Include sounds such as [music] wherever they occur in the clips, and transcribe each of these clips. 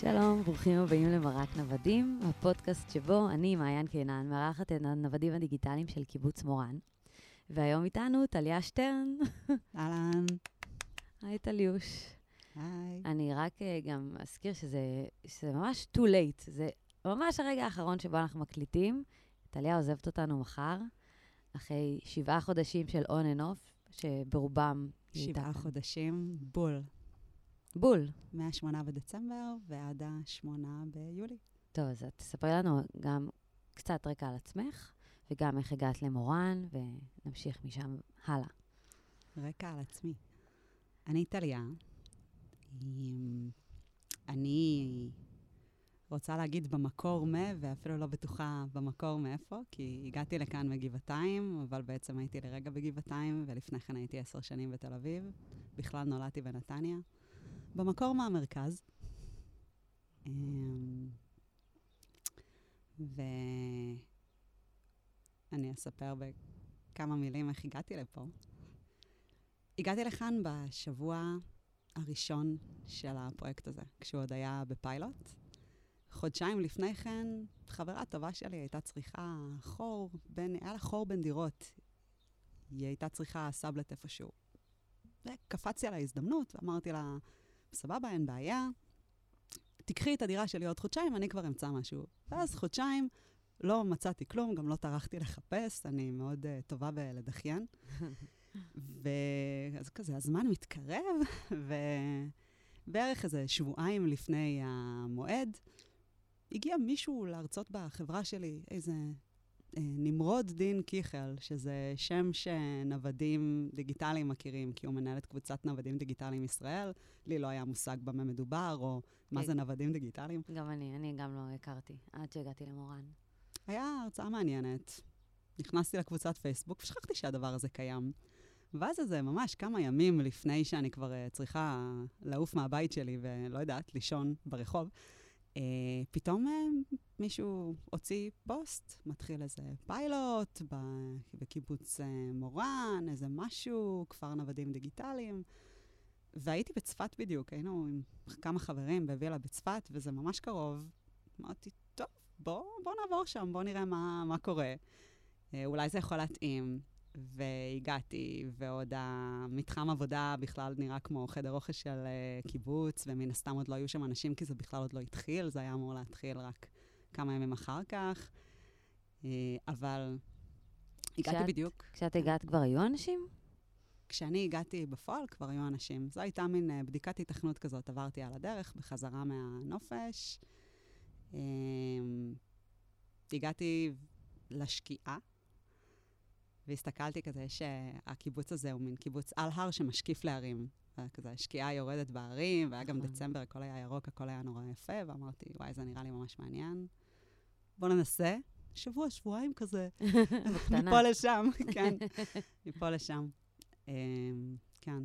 שלום, ברוכים הבאים למרק נוודים, הפודקאסט שבו אני, מעיין קינן, מארחת את הנוודים הדיגיטליים של קיבוץ מורן. והיום איתנו טליה שטרן. אהלן. היי, טליוש. היי. אני רק uh, גם אזכיר שזה, שזה ממש too late. זה ממש הרגע האחרון שבו אנחנו מקליטים. טליה עוזבת אותנו מחר, אחרי שבעה חודשים של on and off, שברובם... שבעה חודשים, בול. בול. מה-8 בדצמבר ועד ה-8 ביולי. טוב, אז את תספרי לנו גם קצת רקע על עצמך, וגם איך הגעת למורן, ונמשיך משם הלאה. רקע על עצמי. אני טליה. אמ, אני רוצה להגיד במקור מ, ואפילו לא בטוחה במקור מאיפה, כי הגעתי לכאן מגבעתיים, אבל בעצם הייתי לרגע בגבעתיים, ולפני כן הייתי עשר שנים בתל אביב. בכלל נולדתי בנתניה. במקור מהמרכז. אמ, ואני אספר בכמה מילים איך הגעתי לפה. הגעתי לכאן בשבוע הראשון של הפרויקט הזה, כשהוא עוד היה בפיילוט. חודשיים לפני כן, חברה טובה שלי הייתה צריכה חור בין, היה לה חור בין דירות. היא הייתה צריכה סאבלט איפשהו. וקפצתי על ההזדמנות, ואמרתי לה, סבבה, אין בעיה, תקחי את הדירה שלי עוד חודשיים, אני כבר אמצא משהו. ואז חודשיים לא מצאתי כלום, גם לא טרחתי לחפש, אני מאוד uh, טובה בלדחיין. [laughs] ואז כזה, הזמן מתקרב, ובערך איזה שבועיים לפני המועד, הגיע מישהו להרצות בחברה שלי, איזה נמרוד דין קיכל, שזה שם שנוודים דיגיטליים מכירים, כי הוא מנהל את קבוצת נוודים דיגיטליים ישראל. לי לא היה מושג במה מדובר, או מה. זה נוודים דיגיטליים. גם אני, אני גם לא הכרתי, עד שהגעתי למורן. היה הרצאה מעניינת. נכנסתי לקבוצת פייסבוק ושכחתי שהדבר הזה קיים. ואז איזה ממש כמה ימים לפני שאני כבר uh, צריכה לעוף מהבית שלי ולא יודעת, לישון ברחוב, uh, פתאום uh, מישהו הוציא פוסט, מתחיל איזה פיילוט בקיבוץ uh, מורן, איזה משהו, כפר נוודים דיגיטליים. והייתי בצפת בדיוק, היינו עם כמה חברים בווילה בצפת, וזה ממש קרוב. אמרתי, טוב, בוא, בוא נעבור שם, בוא נראה מה, מה קורה. אה, אולי זה יכול להתאים. והגעתי, ועוד המתחם עבודה בכלל נראה כמו חדר אוכל של uh, קיבוץ, ומן הסתם עוד לא היו שם אנשים, כי זה בכלל עוד לא התחיל, זה היה אמור להתחיל רק כמה ימים אחר כך. Uh, אבל הגעתי כשאת- בדיוק. כשאת הגעת כבר היו אנשים? כשאני הגעתי בפועל, כבר היו אנשים. זו הייתה מין uh, בדיקת התכנות כזאת, עברתי על הדרך בחזרה מהנופש. Um, הגעתי לשקיעה, והסתכלתי כזה שהקיבוץ הזה הוא מין קיבוץ על הר שמשקיף להרים. כזה, שקיעה יורדת בהרים, והיה גם נכון. דצמבר, הכל היה ירוק, הכל היה נורא יפה, ואמרתי, וואי, זה נראה לי ממש מעניין. בוא ננסה. שבוע, שבועיים כזה. [laughs] בקטנה. מפה לשם, [laughs] כן. מפה לשם. אמ, כן.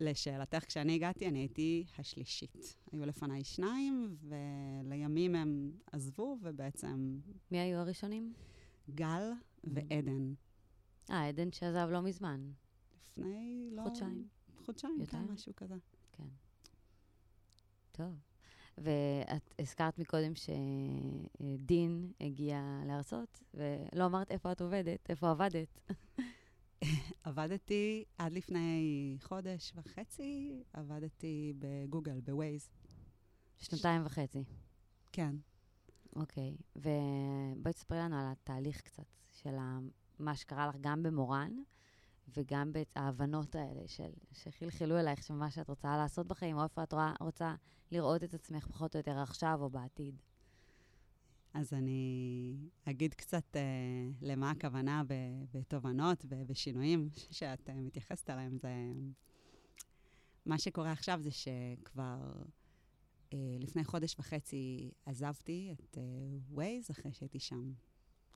לשאלתך, כשאני הגעתי, אני הייתי השלישית. היו לפניי שניים, ולימים הם עזבו, ובעצם מי היו הראשונים? גל ועדן. אה, עדן שעזב לא מזמן. לפני, לא... חודשיים. חודשיים, יותר? כן, משהו כזה. כן. טוב. ואת הזכרת מקודם שדין הגיע להרצות, ולא אמרת איפה את עובדת, איפה עבדת. [laughs] עבדתי עד לפני חודש וחצי, עבדתי בגוגל, בווייז. שנתיים וחצי. כן. אוקיי. ובואי תספרי לנו על התהליך קצת, של מה שקרה לך גם במורן, וגם בעצם ההבנות האלה של, שחלחלו אלייך, שמה שאת רוצה לעשות בחיים, או איפה את רואה, רוצה לראות את עצמך פחות או יותר עכשיו או בעתיד. אז אני אגיד קצת אה, למה הכוונה בתובנות ובשינויים שאת אה, מתייחסת אליהם. זה... מה שקורה עכשיו זה שכבר אה, לפני חודש וחצי עזבתי את אה, Waze, אחרי שהייתי שם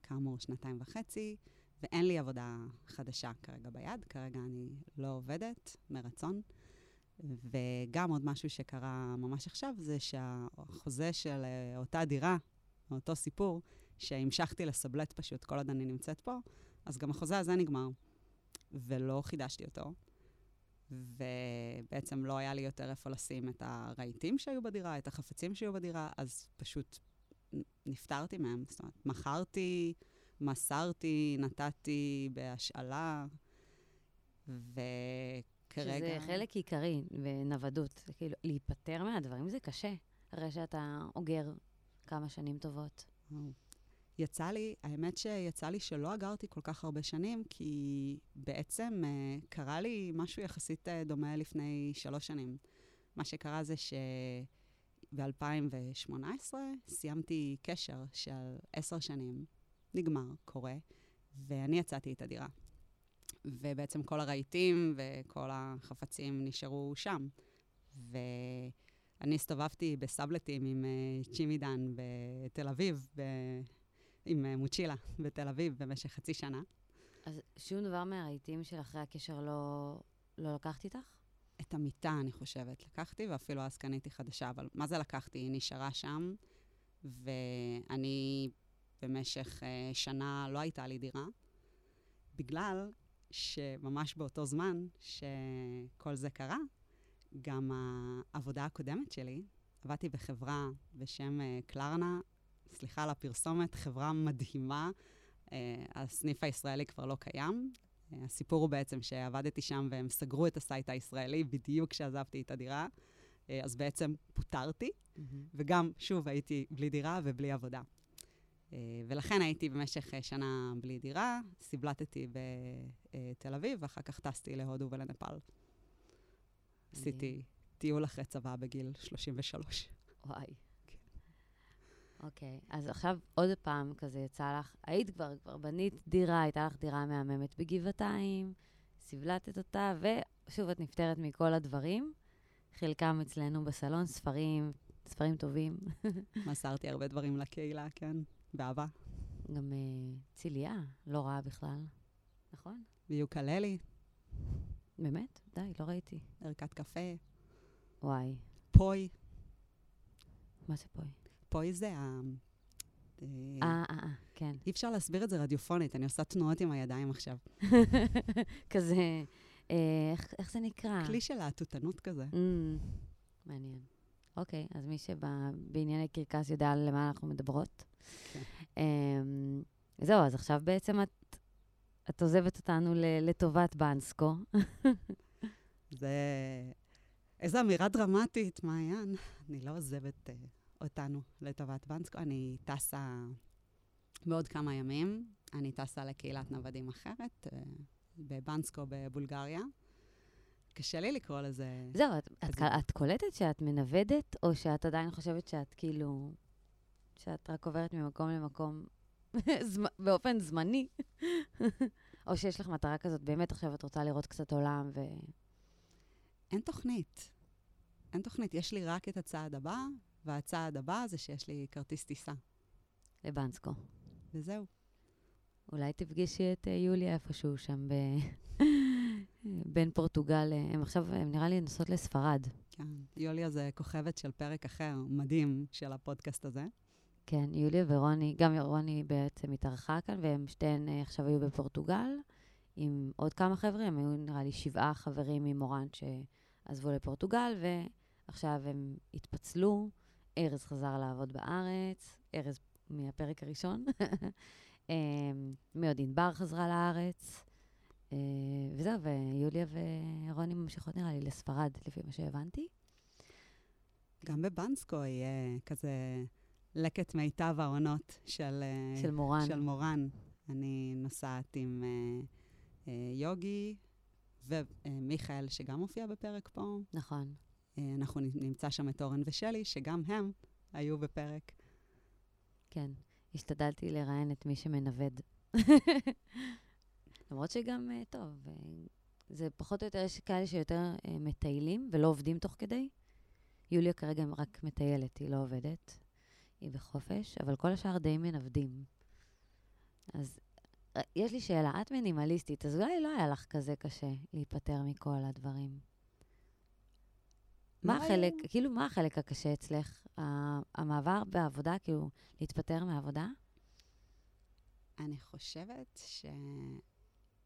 כאמור שנתיים וחצי, ואין לי עבודה חדשה כרגע ביד. כרגע אני לא עובדת מרצון. וגם עוד משהו שקרה ממש עכשיו, זה שהחוזה של אה, אותה דירה, אותו סיפור, שהמשכתי לסבלט פשוט כל עוד אני נמצאת פה, אז גם החוזה הזה נגמר, ולא חידשתי אותו. ובעצם לא היה לי יותר איפה לשים את הרהיטים שהיו בדירה, את החפצים שהיו בדירה, אז פשוט נפטרתי מהם. זאת אומרת, מכרתי, מסרתי, נתתי בהשאלה, וכרגע... שזה חלק עיקרי בנוודות. כאילו, להיפטר מהדברים זה קשה, הרי שאתה אוגר כמה שנים טובות. יצא לי, האמת שיצא לי שלא אגרתי כל כך הרבה שנים, כי בעצם uh, קרה לי משהו יחסית uh, דומה לפני שלוש שנים. מה שקרה זה שב-2018 סיימתי קשר של עשר שנים, נגמר, קורה, ואני יצאתי את הדירה. ובעצם כל הרהיטים וכל החפצים נשארו שם. ואני הסתובבתי בסבלטים עם uh, צ'ימי דן בתל אביב, ב- עם uh, מוצ'ילה בתל אביב במשך חצי שנה. אז שום דבר מהרהיטים של אחרי הקשר לא, לא לקחת איתך? את המיטה, אני חושבת, לקחתי, ואפילו אז קניתי חדשה, אבל מה זה לקחתי? היא נשארה שם, ואני במשך uh, שנה לא הייתה לי דירה, בגלל שממש באותו זמן שכל זה קרה, גם העבודה הקודמת שלי, עבדתי בחברה בשם uh, קלרנה, סליחה על הפרסומת, חברה מדהימה. Uh, הסניף הישראלי כבר לא קיים. Uh, הסיפור הוא בעצם שעבדתי שם והם סגרו את ה site הישראלי בדיוק כשעזבתי את הדירה. Uh, אז בעצם פוטרתי, mm-hmm. וגם, שוב, הייתי בלי דירה ובלי עבודה. Uh, ולכן הייתי במשך uh, שנה בלי דירה, סיבלטתי בתל אביב, ואחר כך טסתי להודו ולנפאל. עשיתי טיול אחרי צבא בגיל 33. וואי. אוקיי, okay, אז עכשיו עוד פעם כזה יצא לך, היית כבר, כבר בנית דירה, הייתה לך דירה מהממת בגבעתיים, סבלטת אותה, ושוב, את נפטרת מכל הדברים. חלקם אצלנו בסלון, ספרים, ספרים טובים. [laughs] מסרתי הרבה דברים לקהילה, כן, באהבה. גם uh, ציליה, לא רעה בכלל, נכון? ויוקללי. באמת? די, לא ראיתי. ערכת קפה. וואי. פוי. מה זה פוי? פוי זה ה... אה, אה, אה, כן. אי אפשר להסביר את זה רדיופונית, אני עושה תנועות עם הידיים עכשיו. [laughs] כזה, אה, איך, איך זה נקרא? כלי של להטוטנות כזה. Mm, מעניין. אוקיי, אז מי שבענייני קרקס יודע על מה אנחנו מדברות. כן. אה, זהו, אז עכשיו בעצם את, את עוזבת אותנו לטובת בנסקו. [laughs] זה... איזו אמירה דרמטית, מעיין. אני לא עוזבת... Uh... אותנו לטובת בנסקו. אני טסה בעוד כמה ימים, אני טסה לקהילת נוודים אחרת, אה, בבנסקו בבולגריה. קשה לי לקרוא לזה... זהו, את, את, את קולטת שאת מנוודת, או שאת עדיין חושבת שאת כאילו... שאת רק עוברת ממקום למקום [laughs] באופן זמני? [laughs] או שיש לך מטרה כזאת, באמת עכשיו את רוצה לראות קצת עולם ו... אין תוכנית. אין תוכנית. יש לי רק את הצעד הבא, והצעד הבא זה שיש לי כרטיס טיסה. לבנסקו. וזהו. אולי תפגשי את uh, יוליה איפשהו שם ב... [laughs] בין פורטוגל, אה, הם עכשיו, הם נראה לי נוסעות לספרד. כן, יוליה זה כוכבת של פרק אחר, מדהים, של הפודקאסט הזה. כן, יוליה ורוני, גם רוני בעצם התארחה כאן, והם שתיהן uh, עכשיו היו בפורטוגל, עם עוד כמה חברים, הם היו נראה לי שבעה חברים ממורן שעזבו לפורטוגל, ועכשיו הם התפצלו. ארז חזר לעבוד בארץ, ארז מהפרק הראשון. מי עוד ענבר חזרה לארץ. אה, וזהו, ויוליה ורוני ממשיכות נראה לי לספרד, לפי מה שהבנתי. גם בבנסקו יהיה כזה לקט מיטב העונות של, אה, של מורן. של מורן. אני נוסעת עם uh, יוגי ומיכאל, שגם מופיע בפרק פה. נכון. אה, אנחנו נמצא שם את אורן ושלי, שגם הם היו בפרק. כן, השתדלתי לראיין את מי שמנווד. [laughs] למרות שגם, אה, טוב, אה, זה פחות או יותר, יש כאלה שיותר מטיילים ולא עובדים תוך כדי. יוליה כרגע רק מטיילת, היא לא עובדת, היא בחופש, אבל כל השאר די מנוודים. אז יש לי שאלה, את מינימליסטית, אז אולי לא היה לך כזה קשה להיפטר מכל הדברים. מה החלק, כאילו, מה החלק הקשה אצלך? המעבר בעבודה, כאילו, להתפטר מעבודה? אני חושבת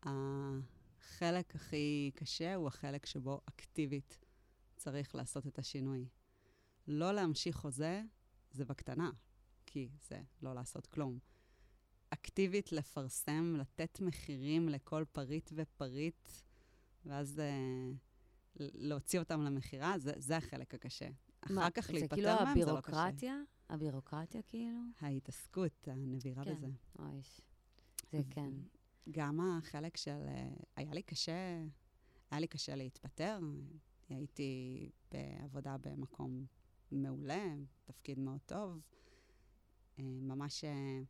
החלק הכי קשה הוא החלק שבו אקטיבית צריך לעשות את השינוי. לא להמשיך חוזה זה בקטנה, כי זה לא לעשות כלום. אקטיבית לפרסם, לתת מחירים לכל פריט ופריט, ואז uh, להוציא אותם למכירה, זה, זה החלק הקשה. מה, אחר כך להיפטר כאילו מהם זה לא קשה. הבירוקרטיה? הבירוקרטיה כאילו? ההתעסקות, הנבירה כן. בזה. אוי, זה כן. גם החלק של... אה, היה לי קשה, היה לי קשה להתפטר. הייתי בעבודה במקום מעולה, תפקיד מאוד טוב. אה, ממש אה,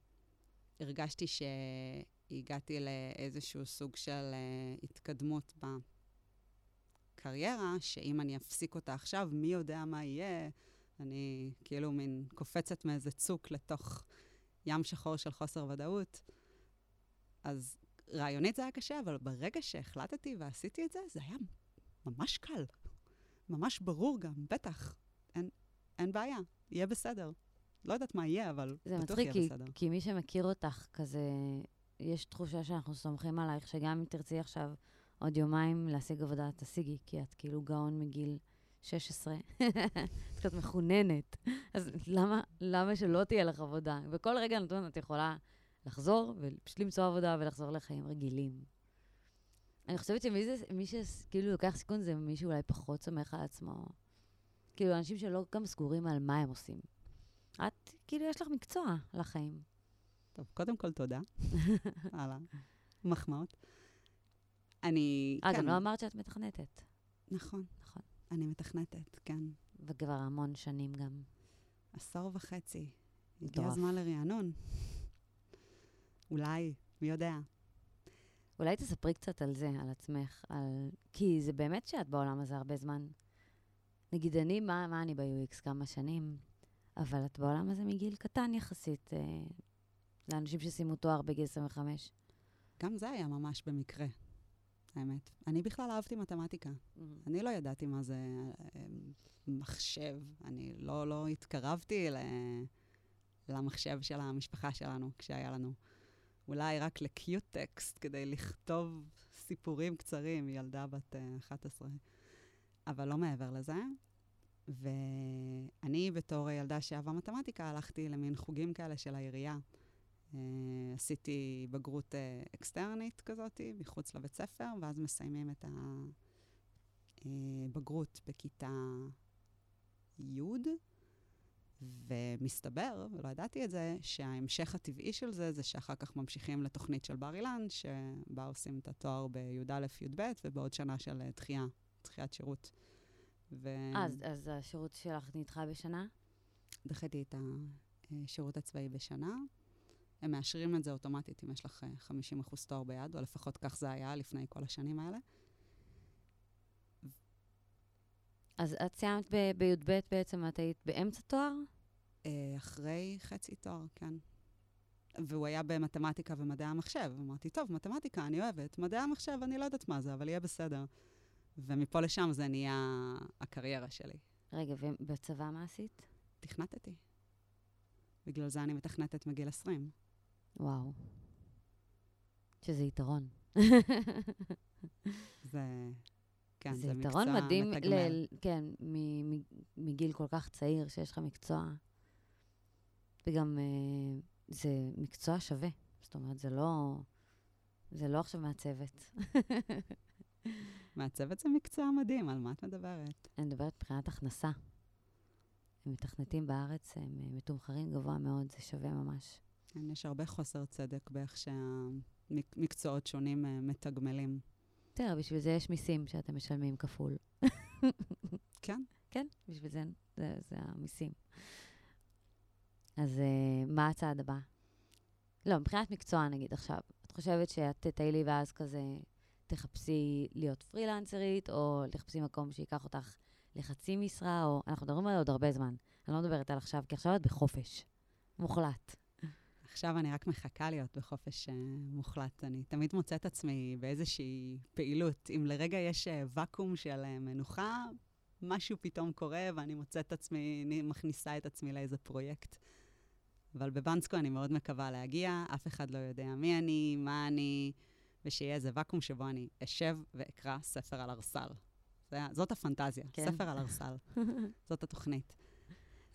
הרגשתי שהגעתי לאיזשהו סוג של התקדמות בקריירה, שאם אני אפסיק אותה עכשיו, מי יודע מה יהיה? אני כאילו מין קופצת מאיזה צוק לתוך ים שחור של חוסר ודאות. אז רעיונית זה היה קשה, אבל ברגע שהחלטתי ועשיתי את זה, זה היה ממש קל. ממש ברור גם, בטח. אין, אין בעיה, יהיה בסדר. לא יודעת מה יהיה, אבל זה בטוח מצחיק, יהיה כי, בסדר. כי מי שמכיר אותך כזה, יש תחושה שאנחנו סומכים עלייך, שגם אם תרצי עכשיו עוד יומיים להשיג עבודה, תשיגי, כי את כאילו גאון מגיל 16. [laughs] את קצת מחוננת. אז למה, למה שלא תהיה לך עבודה? בכל רגע נתון את יכולה לחזור ופשוט למצוא עבודה ולחזור לחיים רגילים. אני חושבת שמי זה, מי שכאילו לוקח סיכון זה מי שאולי פחות סומך על עצמו. כאילו, אנשים שלא גם סגורים על מה הם עושים. את, כאילו, יש לך מקצוע לחיים. טוב, קודם כל תודה. [laughs] הלאה. מחמאות. אני, אה, כן, גם לא אמרת שאת מתכנתת. נכון, נכון. אני מתכנתת, כן. וכבר המון שנים גם. עשור וחצי. הגיע. הזמן לרענון. אולי, מי יודע. אולי תספרי קצת על זה, על עצמך, על... כי זה באמת שאת בעולם הזה הרבה זמן. נגיד, אני, מה, מה אני ב-UX? כמה שנים, אבל את בעולם הזה מגיל קטן יחסית, אה, לאנשים שסיימו תואר בגיל 25. גם זה היה ממש במקרה, האמת. אני בכלל אהבתי מתמטיקה. אני לא ידעתי מה זה אה, מחשב. אני לא, לא התקרבתי ל... למחשב של המשפחה שלנו כשהיה לנו. אולי רק לקיוט טקסט כדי לכתוב סיפורים קצרים, ילדה בת uh, 11. אבל לא מעבר לזה. ואני, בתור ילדה שאהבה מתמטיקה, הלכתי למין חוגים כאלה של העירייה. Uh, עשיתי בגרות uh, אקסטרנית כזאת, מחוץ לבית ספר, ואז מסיימים את הבגרות בכיתה י', ומסתבר, ולא ידעתי את זה, שההמשך הטבעי של זה, זה שאחר כך ממשיכים לתוכנית של בר אילן, שבה עושים את התואר בי"א, י"ב, ובעוד שנה של אה, דחייה, דחיית שירות. ו... אז, אז השירות שלך נדחה בשנה? דחיתי את השירות הצבאי בשנה. הם מאשרים את זה אוטומטית אם יש לך אה, 50 אחוז תואר ביד, או לפחות כך זה היה לפני כל השנים האלה. אז את סיימת בי"ב בעצם, את היית באמצע תואר? אה, אחרי חצי תואר, כן. והוא היה במתמטיקה ומדעי המחשב. אמרתי, טוב, מתמטיקה אני אוהבת, מדעי המחשב אני לא יודעת מה זה, אבל יהיה בסדר. ומפה לשם זה נהיה הקריירה שלי. רגע, ובצבא מה עשית? תכנתתי. בגלל זה אני מתכנתת מגיל 20. וואו. שזה יתרון. זה, כן, זה, זה מקצוע יתרון מדהים. ל- כן, מ- מ- מגיל כל כך צעיר, שיש לך מקצוע. וגם אה, זה מקצוע שווה. זאת אומרת, זה לא, זה לא עכשיו מעצבת. מעצבת זה מקצוע מדהים, על מה את מדברת? אני מדברת מבחינת הכנסה. הם מתכנתים בארץ, הם אה, מתומחרים גבוה מאוד, זה שווה ממש. כן, יש הרבה חוסר צדק באיך שהמקצועות שונים אה, מתגמלים. תראה, בשביל זה יש מיסים שאתם משלמים כפול. כן, כן, בשביל זה, זה, זה המיסים. אז uh, מה הצעד הבא? לא, מבחינת מקצוע נגיד עכשיו, את חושבת שאת תטיילי ואז כזה תחפשי להיות פרילנסרית, או תחפשי מקום שייקח אותך לחצי משרה, או... אנחנו מדברים על עוד הרבה זמן. אני לא מדברת על עכשיו, כי עכשיו את בחופש. מוחלט. עכשיו אני רק מחכה להיות בחופש uh, מוחלט. אני תמיד מוצאת עצמי באיזושהי פעילות. אם לרגע יש uh, ואקום של uh, מנוחה, משהו פתאום קורה ואני מוצאת את עצמי, אני מכניסה את עצמי לאיזה פרויקט. אבל בבנסקו אני מאוד מקווה להגיע, אף אחד לא יודע מי אני, מה אני, ושיהיה איזה ואקום שבו אני אשב ואקרא ספר על ארסל. זאת הפנטזיה, כן. ספר על ארסל. [laughs] זאת התוכנית.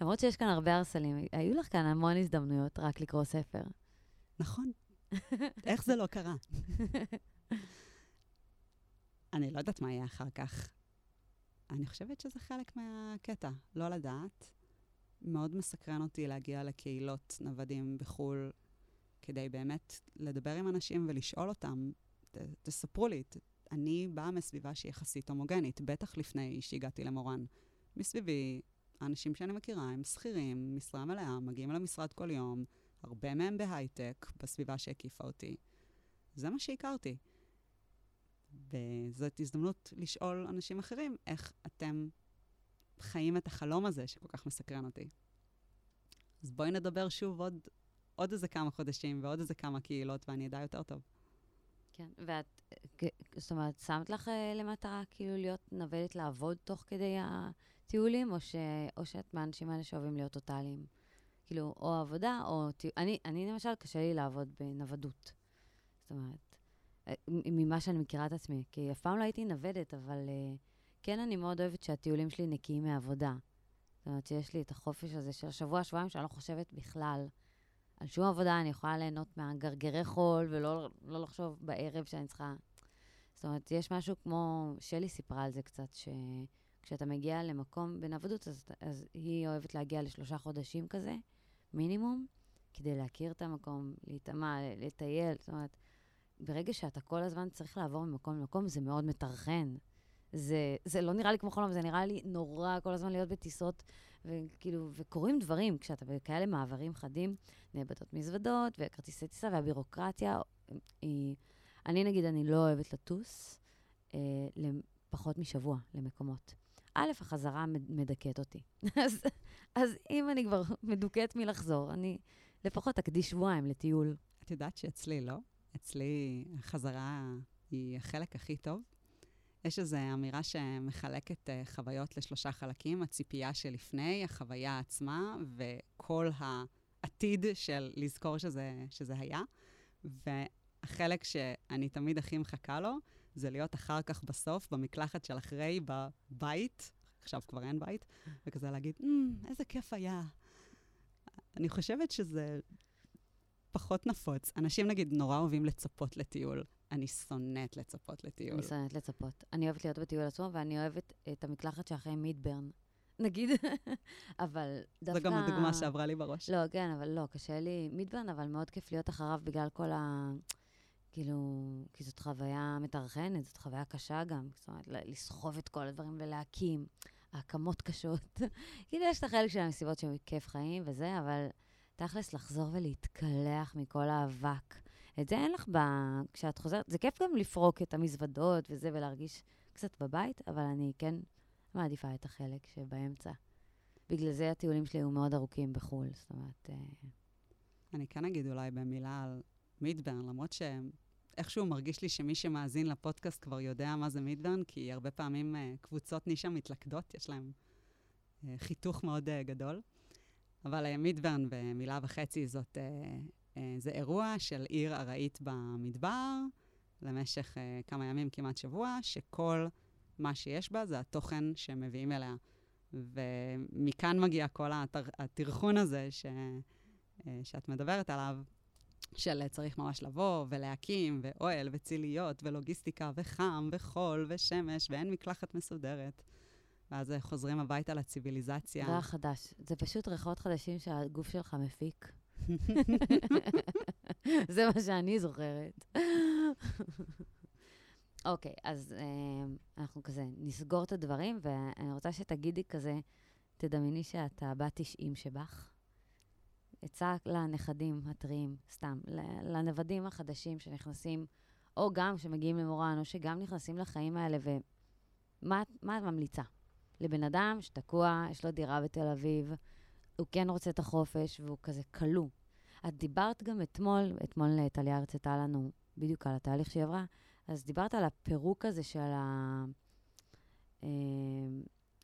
למרות שיש כאן הרבה הרסלים, היו לך כאן המון הזדמנויות רק לקרוא ספר. נכון. [laughs] איך זה לא קרה? אני לא יודעת מה יהיה אחר כך. אני חושבת שזה חלק מהקטע, לא לדעת. מאוד מסקרן אותי להגיע לקהילות נוודים בחו"ל, כדי באמת לדבר עם אנשים ולשאול אותם, ת, תספרו לי, ת, אני באה מסביבה שהיא יחסית הומוגנית, בטח לפני שהגעתי למורן. מסביבי, האנשים שאני מכירה הם שכירים, משרה מלאה, מגיעים למשרד כל יום, הרבה מהם בהייטק, בסביבה שהקיפה אותי. זה מה שהכרתי. וזאת הזדמנות לשאול אנשים אחרים איך אתם חיים את החלום הזה שכל כך מסקרן אותי. אז בואי נדבר שוב עוד, עוד איזה כמה חודשים ועוד איזה כמה קהילות, ואני אדע יותר טוב. כן, ואת, זאת אומרת, שמת לך אה, למטרה כאילו להיות נוודת לעבוד תוך כדי הטיולים, או, ש, או שאת מהאנשים האלה שאוהבים להיות טוטאליים? כאילו, או עבודה, או. אני, אני למשל, קשה לי לעבוד בנוודות. זאת אומרת, אה, ממה שאני מכירה את עצמי, כי אף פעם לא הייתי נוודת, אבל uh, כן, אני מאוד אוהבת שהטיולים שלי נקיים מעבודה. זאת אומרת, שיש לי את החופש הזה של השבוע, שבועיים, שאני לא חושבת בכלל על שום עבודה, אני יכולה ליהנות מהגרגרי חול, ולא לא לחשוב בערב שאני צריכה... זאת אומרת, יש משהו כמו, שלי סיפרה על זה קצת, שכשאתה מגיע למקום בנוודות, אז, אז היא אוהבת להגיע לשלושה חודשים כזה, מינימום, כדי להכיר את המקום, להיטמע, לטייל. זאת אומרת, ברגע שאתה כל הזמן צריך לעבור ממקום למקום, זה מאוד מטרחן. זה, זה לא נראה לי כמו חלום, זה נראה לי נורא כל הזמן להיות בטיסות, וכאילו, וקורים דברים כשאתה בכאלה מעברים חדים, נאבדות מזוודות, וכרטיסי טיסה, והבירוקרטיה היא... אני נגיד, אני לא אוהבת לטוס אה, לפחות משבוע למקומות. א', החזרה מד- מדכאת אותי. [laughs] אז, אז אם אני כבר מדוכאת מלחזור, אני לפחות אקדיש שבועיים לטיול. את יודעת שאצלי לא? אצלי החזרה היא החלק הכי טוב. יש איזו אמירה שמחלקת uh, חוויות לשלושה חלקים, הציפייה שלפני, החוויה עצמה, וכל העתיד של לזכור שזה, שזה היה. והחלק שאני תמיד הכי מחכה לו, זה להיות אחר כך בסוף, במקלחת של אחרי, בבית, עכשיו כבר אין בית, וכזה להגיד, mm, איזה כיף היה. אני חושבת שזה פחות נפוץ. אנשים, נגיד, נורא אוהבים לצפות לטיול. אני שונאת לצפות לטיול. אני שונאת לצפות. אני אוהבת להיות בטיול עצמו, ואני אוהבת את המקלחת שאחרי מידברן, [laughs] נגיד. אבל דווקא... זו גם הדוגמה שעברה לי בראש. לא, כן, אבל לא, קשה לי מידברן, אבל מאוד כיף להיות אחריו בגלל כל ה... כאילו, כי זאת חוויה מטרחנת, זאת חוויה קשה גם. זאת אומרת, לסחוב את כל הדברים ולהקים. ההקמות קשות. [laughs] כאילו, יש את החלק של המסיבות שהן כיף חיים וזה, אבל תכלס, לחזור ולהתקלח מכל האבק. את זה אין לך ב... כשאת חוזרת, זה כיף גם לפרוק את המזוודות וזה, ולהרגיש קצת בבית, אבל אני כן מעדיפה את החלק שבאמצע. בגלל זה הטיולים שלי היו מאוד ארוכים בחו"ל, זאת אומרת... אה, אני כן אגיד אולי במילה על מידברן, למרות שאיכשהו מרגיש לי שמי שמאזין לפודקאסט כבר יודע מה זה מידברן, כי הרבה פעמים uh, קבוצות נישה מתלכדות, יש להם uh, חיתוך מאוד uh, גדול. אבל uh, מידברן במילה וחצי זאת, uh, זה אירוע של עיר ארעית במדבר, למשך uh, כמה ימים, כמעט שבוע, שכל מה שיש בה זה התוכן שהם מביאים אליה. ומכאן מגיע כל הטר, הטרחון הזה ש, uh, שאת מדברת עליו, של צריך ממש לבוא ולהקים, ואוהל וציליות ולוגיסטיקה וחם וחול ושמש, ואין מקלחת מסודרת. ואז חוזרים הביתה לציוויליזציה. ריח חדש. זה פשוט ריחות חדשים שהגוף שלך מפיק. [laughs] זה מה שאני זוכרת. אוקיי, אז אה, אנחנו כזה נסגור את הדברים, ואני רוצה שתגידי כזה, תדמייני שאתה בת 90 שבך. עצה לנכדים הטריים, סתם, לנוודים החדשים שנכנסים, או גם שמגיעים למורן, או שגם נכנסים לחיים האלה, ומה מה את ממליצה? לבן אדם שתקוע, יש לו דירה בתל אביב, הוא כן רוצה את החופש, והוא כזה כלוא. את דיברת גם אתמול, אתמול טליה הרצתה לנו בדיוק על התהליך שהיא עברה, אז דיברת על הפירוק הזה של ה... אה,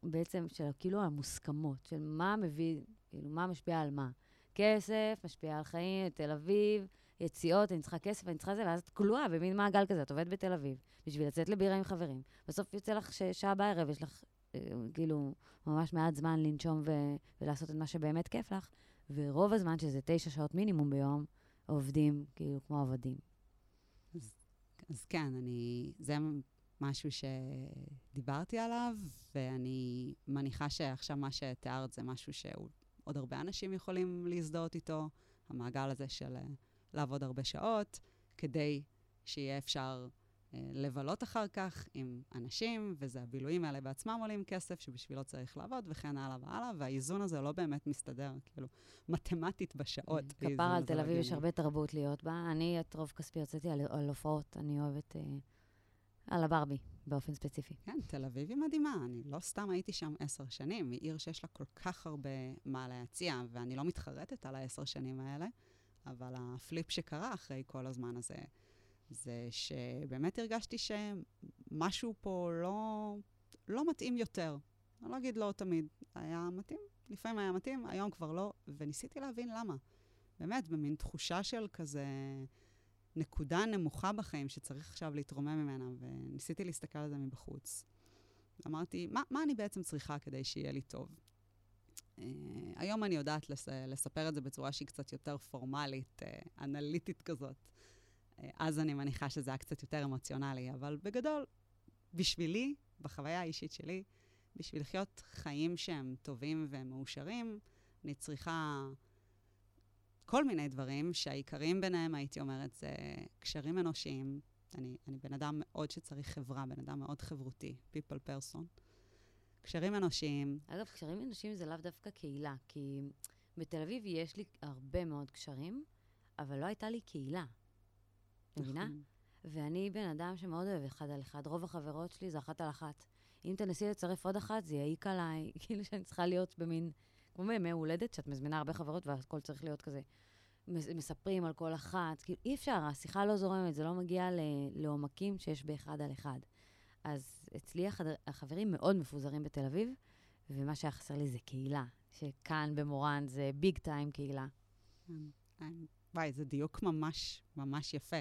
בעצם של כאילו המוסכמות, של מה מביא, כאילו מה משפיע על מה. כסף, משפיע על חיים, תל אביב, יציאות, אני צריכה כסף, אני צריכה זה, ואז את כלואה במין מעגל כזה, את עובדת בתל אביב, בשביל לצאת לבירה עם חברים. בסוף יוצא לך ששעה בערב, יש לך כאילו ממש מעט זמן לנשום ו- ולעשות את מה שבאמת כיף לך, ורוב הזמן, שזה תשע שעות מינימום ביום, עובדים כאילו כמו עבדים. אז כן, אני, זה משהו שדיברתי עליו, ואני מניחה שעכשיו מה שתיארת זה משהו שעוד הרבה אנשים יכולים להזדהות איתו, המעגל הזה של אה, לעבוד הרבה שעות, כדי שיהיה אפשר אה, לבלות אחר כך עם אנשים, וזה הבילויים האלה בעצמם עולים כסף, שבשבילו צריך לעבוד, וכן הלאה והלאה, והאיזון הזה לא באמת מסתדר, כאילו, מתמטית בשעות. כפר על תל אביב יש הרבה תרבות להיות בה. אני, את רוב כספי הוצאתי על, על הופעות, אני אוהבת אה, על הברבי, באופן ספציפי. כן, תל אביב היא מדהימה. אני לא סתם הייתי שם עשר שנים, היא עיר שיש לה כל כך הרבה מה להציע, ואני לא מתחרטת על העשר שנים האלה, אבל הפליפ שקרה אחרי כל הזמן הזה, זה שבאמת הרגשתי שמשהו פה לא, לא מתאים יותר. אני לא אגיד לא תמיד, היה מתאים, לפעמים היה מתאים, היום כבר לא, וניסיתי להבין למה. באמת, במין תחושה של כזה נקודה נמוכה בחיים שצריך עכשיו להתרומם ממנה, וניסיתי להסתכל על זה מבחוץ. אמרתי, מה, מה אני בעצם צריכה כדי שיהיה לי טוב? Uh, היום אני יודעת לס, לספר את זה בצורה שהיא קצת יותר פורמלית, uh, אנליטית כזאת. אז אני מניחה שזה היה קצת יותר אמוציונלי, אבל בגדול, בשבילי, בחוויה האישית שלי, בשביל לחיות חיים שהם טובים ומאושרים, אני צריכה כל מיני דברים, שהעיקריים ביניהם, הייתי אומרת, זה קשרים אנושיים. אני, אני בן אדם מאוד שצריך חברה, בן אדם מאוד חברותי, people person. קשרים אנושיים. אגב, קשרים אנושיים זה לאו דווקא קהילה, כי בתל אביב יש לי הרבה מאוד קשרים, אבל לא הייתה לי קהילה. מבינה? נכון. ואני בן אדם שמאוד אוהב אחד על אחד. רוב החברות שלי זה אחת על אחת. אם תנסי לצרף עוד אחת, זה יעיק עליי, [laughs] כאילו שאני צריכה להיות במין, כמו בימי הולדת, שאת מזמינה הרבה חברות והכל צריך להיות כזה. מספרים על כל אחת, כאילו אי אפשר, השיחה לא זורמת, זה לא מגיע לעומקים שיש באחד על אחד. אז אצלי החדר, החברים מאוד מפוזרים בתל אביב, ומה שהיה חסר לי זה קהילה, שכאן במורן זה ביג טיים קהילה. כן. וואי, זה דיוק ממש ממש יפה.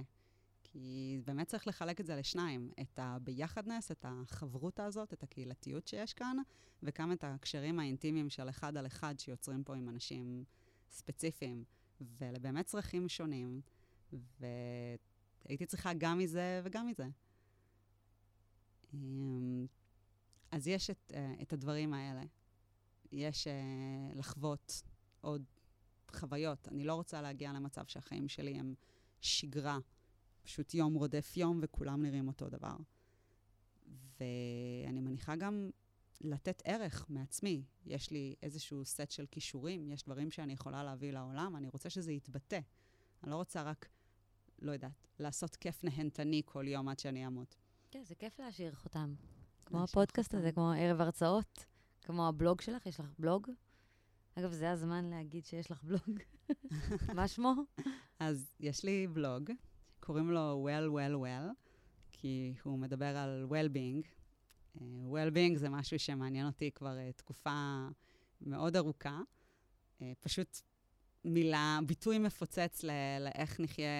כי באמת צריך לחלק את זה לשניים, את הביחדנס, את החברותא הזאת, את הקהילתיות שיש כאן, וגם את הקשרים האינטימיים של אחד על אחד שיוצרים פה עם אנשים ספציפיים. ואלה באמת צרכים שונים, והייתי צריכה גם מזה וגם מזה. אמ, אז יש את, אה, את הדברים האלה. יש uh, לחוות עוד חוויות. אני לא רוצה להגיע למצב שהחיים שלי הם שגרה פשוט יום רודף יום וכולם נראים אותו דבר. ואני מניחה גם לתת ערך מעצמי. יש לי איזשהו סט של כישורים, יש דברים שאני יכולה להביא לעולם, אני רוצה שזה יתבטא. אני לא רוצה רק, לא יודעת, לעשות כיף נהנתני כל יום עד שאני אמות. כן, זה כיף להשאיר חותם. כמו הפודקאסט הזה, כמו ערב הרצאות, כמו הבלוג שלך, יש לך בלוג? אגב, זה הזמן להגיד שיש לך בלוג. [laughs] מה שמו? אז יש לי בלוג, קוראים לו Well, Well, Well, כי הוא מדבר על well-being. Uh, well-being זה משהו שמעניין אותי כבר uh, תקופה מאוד ארוכה. Uh, פשוט מילה, ביטוי מפוצץ לאיך נחיה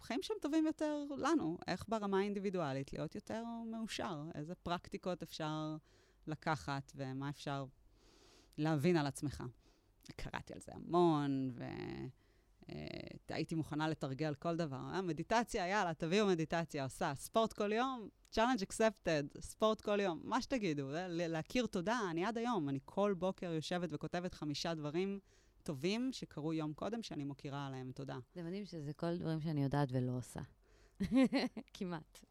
חיים שהם טובים יותר לנו, איך ברמה האינדיבידואלית להיות יותר מאושר, איזה פרקטיקות אפשר לקחת ומה אפשר להבין על עצמך. קראתי על זה המון, ו... אה, הייתי מוכנה לתרגל כל דבר. אה, מדיטציה, יאללה, תביאו מדיטציה, עושה. ספורט כל יום, challenge accepted, ספורט כל יום, מה שתגידו. אה, להכיר תודה, אני עד היום, אני כל בוקר יושבת וכותבת חמישה דברים טובים שקרו יום קודם, שאני מוקירה עליהם תודה. זה מדהים שזה כל דברים שאני יודעת ולא עושה. [laughs] כמעט.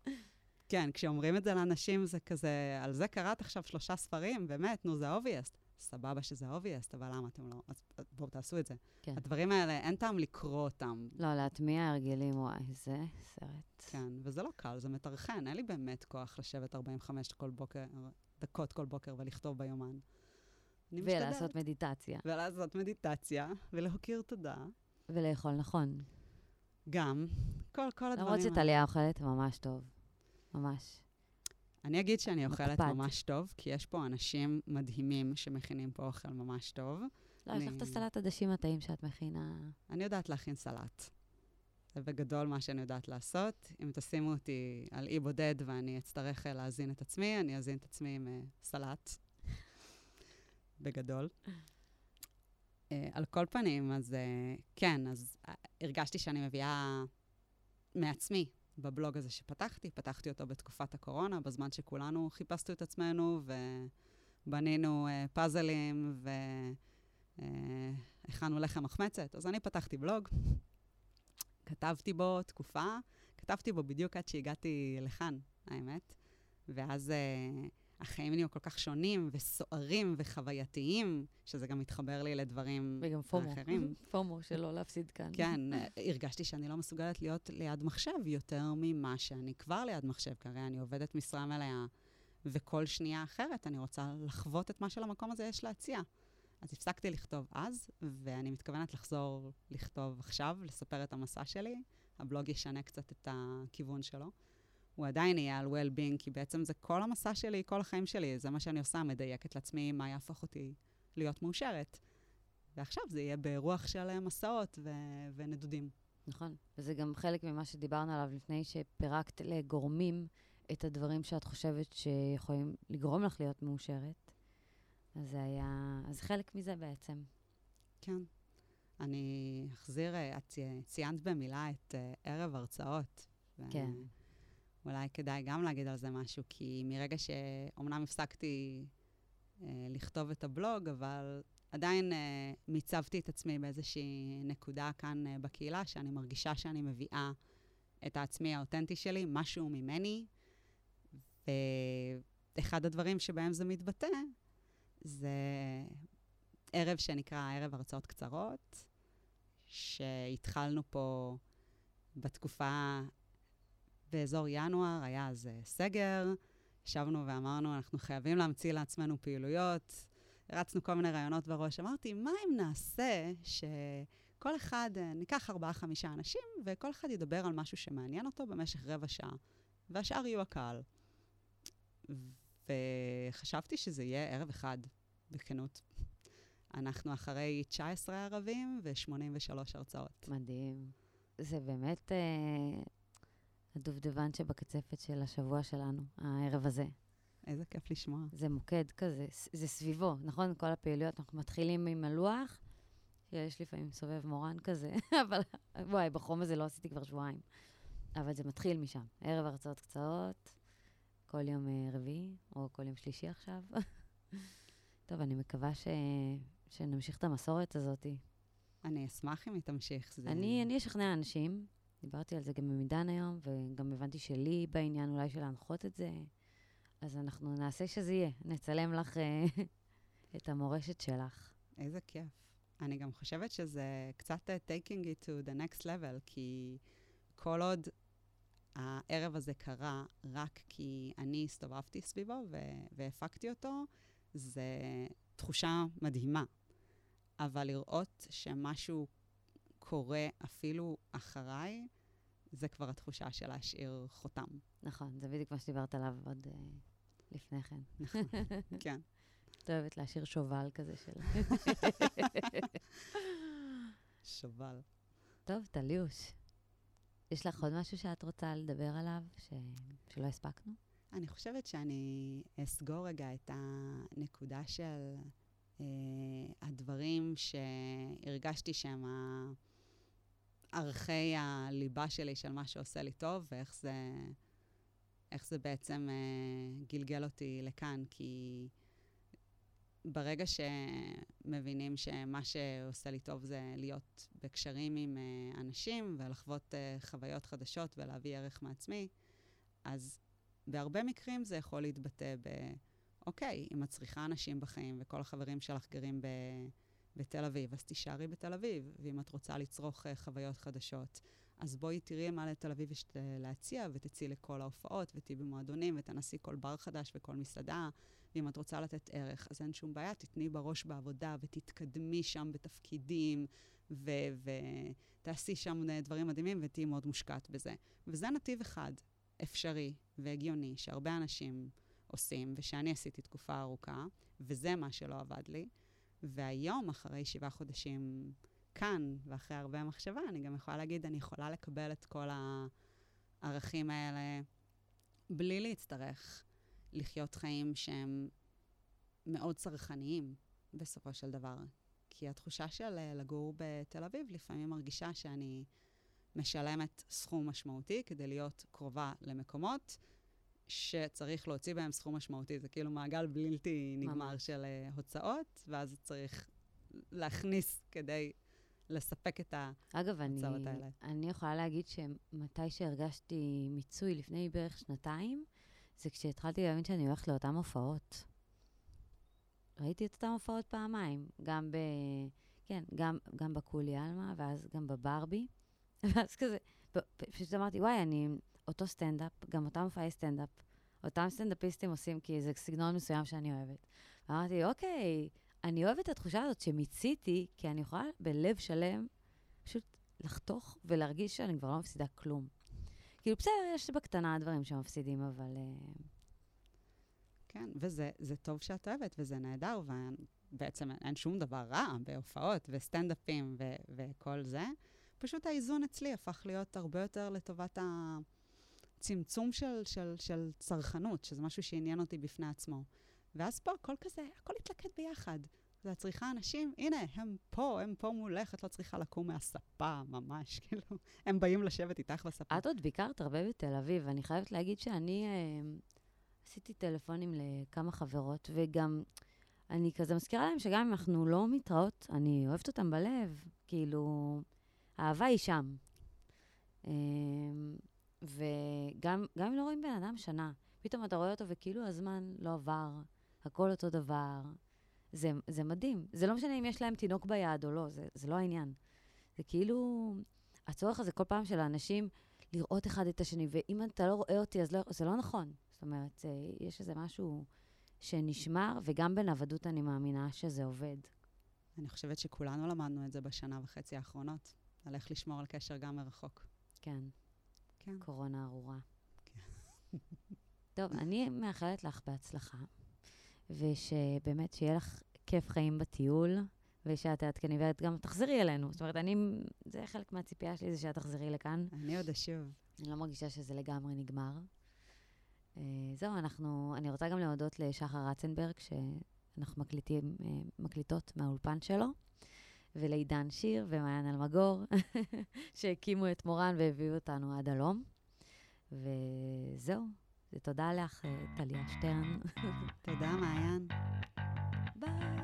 כן, כשאומרים את זה לאנשים, זה כזה, על זה קראת עכשיו שלושה ספרים? באמת, נו, זה obvious. סבבה שזה obvious, אבל למה אתם לא... אז בואו תעשו את זה. כן. הדברים האלה, אין טעם לקרוא אותם. לא, להטמיע הרגלים, וואי, זה סרט. כן, וזה לא קל, זה מטרחן. אין לי באמת כוח לשבת 45 כל בוקר, דקות כל בוקר ולכתוב ביומן. ולעשות מדיטציה. ולעשות מדיטציה, ולהכיר תודה. ולאכול נכון. גם. כל, כל הדברים למרות שטליה אוכלת ממש טוב. ממש. אני אגיד שאני אוכלת ממש טוב, כי יש פה אנשים מדהימים שמכינים פה אוכל ממש טוב. לא, אני... יש לך את הסלט עדשים הטעים שאת מכינה. אני יודעת להכין סלט. זה בגדול מה שאני יודעת לעשות. אם תשימו אותי על אי בודד ואני אצטרך אה, להזין את עצמי, אני אזין את עצמי עם uh, סלט. בגדול. Uh, על כל פנים, אז uh, כן, אז uh, הרגשתי שאני מביאה מעצמי בבלוג הזה שפתחתי. פתחתי אותו בתקופת הקורונה, בזמן שכולנו חיפשנו את עצמנו ובנינו uh, פאזלים והכנו uh, לחם מחמצת. אז אני פתחתי בלוג, כתבתי בו תקופה, כתבתי בו בדיוק עד שהגעתי לכאן, האמת. ואז uh, החיים נהיו כל כך שונים וסוערים וחווייתיים, שזה גם מתחבר לי לדברים וגם פומו. האחרים. [laughs] פומו, שלא להפסיד כאן. כן, הרגשתי שאני לא מסוגלת להיות ליד מחשב יותר ממה שאני כבר ליד מחשב, כי הרי אני עובדת משרה מלאה, וכל שנייה אחרת אני רוצה לחוות את מה שלמקום הזה יש להציע. אז הפסקתי לכתוב אז, ואני מתכוונת לחזור לכתוב עכשיו, לספר את המסע שלי. הבלוג ישנה קצת את הכיוון שלו. הוא עדיין יהיה על well-being, כי בעצם זה כל המסע שלי, כל החיים שלי, זה מה שאני עושה, מדייקת לעצמי מה יהפוך אותי להיות מאושרת. ועכשיו זה יהיה ברוח של מסעות ו- ונדודים. נכון, וזה גם חלק ממה שדיברנו עליו לפני שפירקת לגורמים את הדברים שאת חושבת שיכולים לגרום לך להיות מאושרת. אז זה היה, אז חלק מזה בעצם. כן. אני אחזיר, אה, את ציינת במילה את uh, ערב הרצאות. כן. אולי כדאי גם להגיד על זה משהו, כי מרגע שאומנם הפסקתי uh, לכתוב את הבלוג, אבל עדיין uh, מיצבתי את עצמי באיזושהי נקודה כאן uh, בקהילה, שאני מרגישה שאני מביאה את העצמי האותנטי שלי, משהו ממני, ואחד הדברים שבהם זה מתבטא, זה ערב שנקרא ערב הרצאות קצרות, שהתחלנו פה בתקופה, באזור ינואר, היה אז סגר, ישבנו ואמרנו, אנחנו חייבים להמציא לעצמנו פעילויות. הרצנו כל מיני רעיונות בראש. אמרתי, מה אם נעשה שכל אחד, ניקח ארבעה-חמישה אנשים, וכל אחד ידבר על משהו שמעניין אותו במשך רבע שעה, והשאר יהיו הקהל. וחשבתי שזה יהיה ערב אחד, בכנות. אנחנו אחרי 19 ערבים ו-83 הרצאות. מדהים. זה באמת אה, הדובדבן שבקצפת של השבוע שלנו, הערב הזה. איזה כיף לשמוע. זה מוקד כזה, זה סביבו, נכון? כל הפעילויות, אנחנו מתחילים עם הלוח, יש לפעמים סובב מורן כזה, [laughs] אבל וואי, בחום הזה לא עשיתי כבר שבועיים. אבל זה מתחיל משם. ערב הרצאות קצרות, כל יום אה, רביעי, או כל יום שלישי עכשיו. [laughs] טוב, אני מקווה ש... שנמשיך את המסורת הזאת. אני אשמח אם היא תמשיך. זה... אני, אני אשכנע אנשים, דיברתי על זה גם עם עידן היום, וגם הבנתי שלי בעניין אולי של להנחות את זה, אז אנחנו נעשה שזה יהיה, נצלם לך אה, [laughs] את המורשת שלך. איזה כיף. אני גם חושבת שזה קצת uh, taking it to the next level, כי כל עוד הערב הזה קרה רק כי אני הסתובבתי סביבו והפקתי אותו, זו תחושה מדהימה. אבל לראות שמשהו קורה אפילו אחריי, זה כבר התחושה של להשאיר חותם. נכון, זה בדיוק מה שדיברת עליו עוד uh, לפני כן. נכון, [laughs] כן. את אוהבת להשאיר שובל כזה של... [laughs] שובל. טוב, טליוש. יש לך עוד משהו שאת רוצה לדבר עליו, ש... שלא הספקנו? אני חושבת שאני אסגור רגע את הנקודה של אה, הדברים שהרגשתי שהם ערכי הליבה שלי של מה שעושה לי טוב, ואיך זה, זה בעצם אה, גלגל אותי לכאן. כי ברגע שמבינים שמה שעושה לי טוב זה להיות בקשרים עם אה, אנשים ולחוות אה, חוויות חדשות ולהביא ערך מעצמי, אז בהרבה מקרים זה יכול להתבטא ב... אוקיי, אם את צריכה אנשים בחיים וכל החברים שלך גרים ב... בתל אביב, אז תישארי בתל אביב. ואם את רוצה לצרוך uh, חוויות חדשות, אז בואי תראי מה לתל אביב יש להציע, ותצאי לכל ההופעות, ותהיי במועדונים, ותנסי כל בר חדש וכל מסעדה. ואם את רוצה לתת ערך, אז אין שום בעיה, תתני בראש בעבודה, ותתקדמי שם בתפקידים, ותעשי שם דברים מדהימים, ותהיי מאוד מושקעת בזה. וזה נתיב אחד, אפשרי והגיוני, שהרבה אנשים עושים, ושאני עשיתי תקופה ארוכה, וזה מה שלא עבד לי. והיום, אחרי שבעה חודשים כאן, ואחרי הרבה מחשבה, אני גם יכולה להגיד, אני יכולה לקבל את כל הערכים האלה בלי להצטרך לחיות חיים שהם מאוד צרכניים בסופו של דבר. כי התחושה של אה, לגור בתל אביב לפעמים מרגישה שאני משלמת סכום משמעותי כדי להיות קרובה למקומות שצריך להוציא בהם סכום משמעותי. זה כאילו מעגל בלתי נגמר ממש. של uh, הוצאות, ואז צריך להכניס כדי לספק את ההוצאות אגב, אני, האלה. אני יכולה להגיד שמתי שהרגשתי מיצוי לפני בערך שנתיים, זה כשהתחלתי להבין שאני הולכת לאותן הופעות. ראיתי את אותן הופעות פעמיים, גם ב... כן, גם, גם בכולי עלמא, ואז גם בברבי. [laughs] ואז כזה, פשוט אמרתי, וואי, אני אותו סטנדאפ, גם אותם מופעי סטנדאפ, אותם סטנדאפיסטים עושים, כי זה סגנון מסוים שאני אוהבת. אמרתי, אוקיי, אני אוהבת את התחושה הזאת שמיציתי, כי אני יכולה בלב שלם פשוט לחתוך ולהרגיש שאני כבר לא מפסידה כלום. כאילו, בסדר, יש בקטנה דברים שמפסידים, אבל... Uh... כן, וזה טוב שאת אוהבת, וזה נהדר, ובעצם אין שום דבר רע בהופעות וסטנדאפים וכל זה. פשוט האיזון אצלי הפך להיות הרבה יותר לטובת הצמצום של, של, של צרכנות, שזה משהו שעניין אותי בפני עצמו. ואז פה הכל כזה, הכל התלכד ביחד. זה את צריכה אנשים, הנה, הם פה, הם פה מולך, את לא צריכה לקום מהספה, ממש, [laughs] כאילו, הם באים לשבת איתך בספה. את עוד ביקרת הרבה בתל אביב, ואני חייבת להגיד שאני אה, עשיתי טלפונים לכמה חברות, וגם אני כזה מזכירה להם שגם אם אנחנו לא מתראות, אני אוהבת אותם בלב, כאילו, האהבה היא שם. אה, וגם אם לא רואים בן אדם שנה, פתאום אתה רואה אותו וכאילו הזמן לא עבר, הכל אותו דבר. זה, זה מדהים. זה לא משנה אם יש להם תינוק ביד או לא, זה, זה לא העניין. זה כאילו, הצורך הזה כל פעם של האנשים לראות אחד את השני, ואם אתה לא רואה אותי, אז לא, זה לא נכון. זאת אומרת, יש איזה משהו שנשמר, וגם בנוודות אני מאמינה שזה עובד. אני חושבת שכולנו למדנו את זה בשנה וחצי האחרונות, על איך לשמור על קשר גם מרחוק. כן. כן. קורונה ארורה. כן. טוב, אני מאחלת לך בהצלחה, ושבאמת שיהיה לך כיף חיים בטיול, ושאת תעדכני ואת גם תחזרי אלינו. זאת אומרת, אני, זה חלק מהציפייה שלי, זה שאת תחזרי לכאן. אני עוד אשוב. אני לא מרגישה שזה לגמרי נגמר. Uh, זהו, אנחנו, אני רוצה גם להודות לשחר רצנברג, שאנחנו מקליטים, uh, מקליטות מהאולפן שלו, ולעידן שיר ומעיין אלמגור, [laughs] שהקימו את מורן והביאו אותנו עד הלום. וזהו, תודה לך, טליה שטרן. תודה, מעיין. ביי.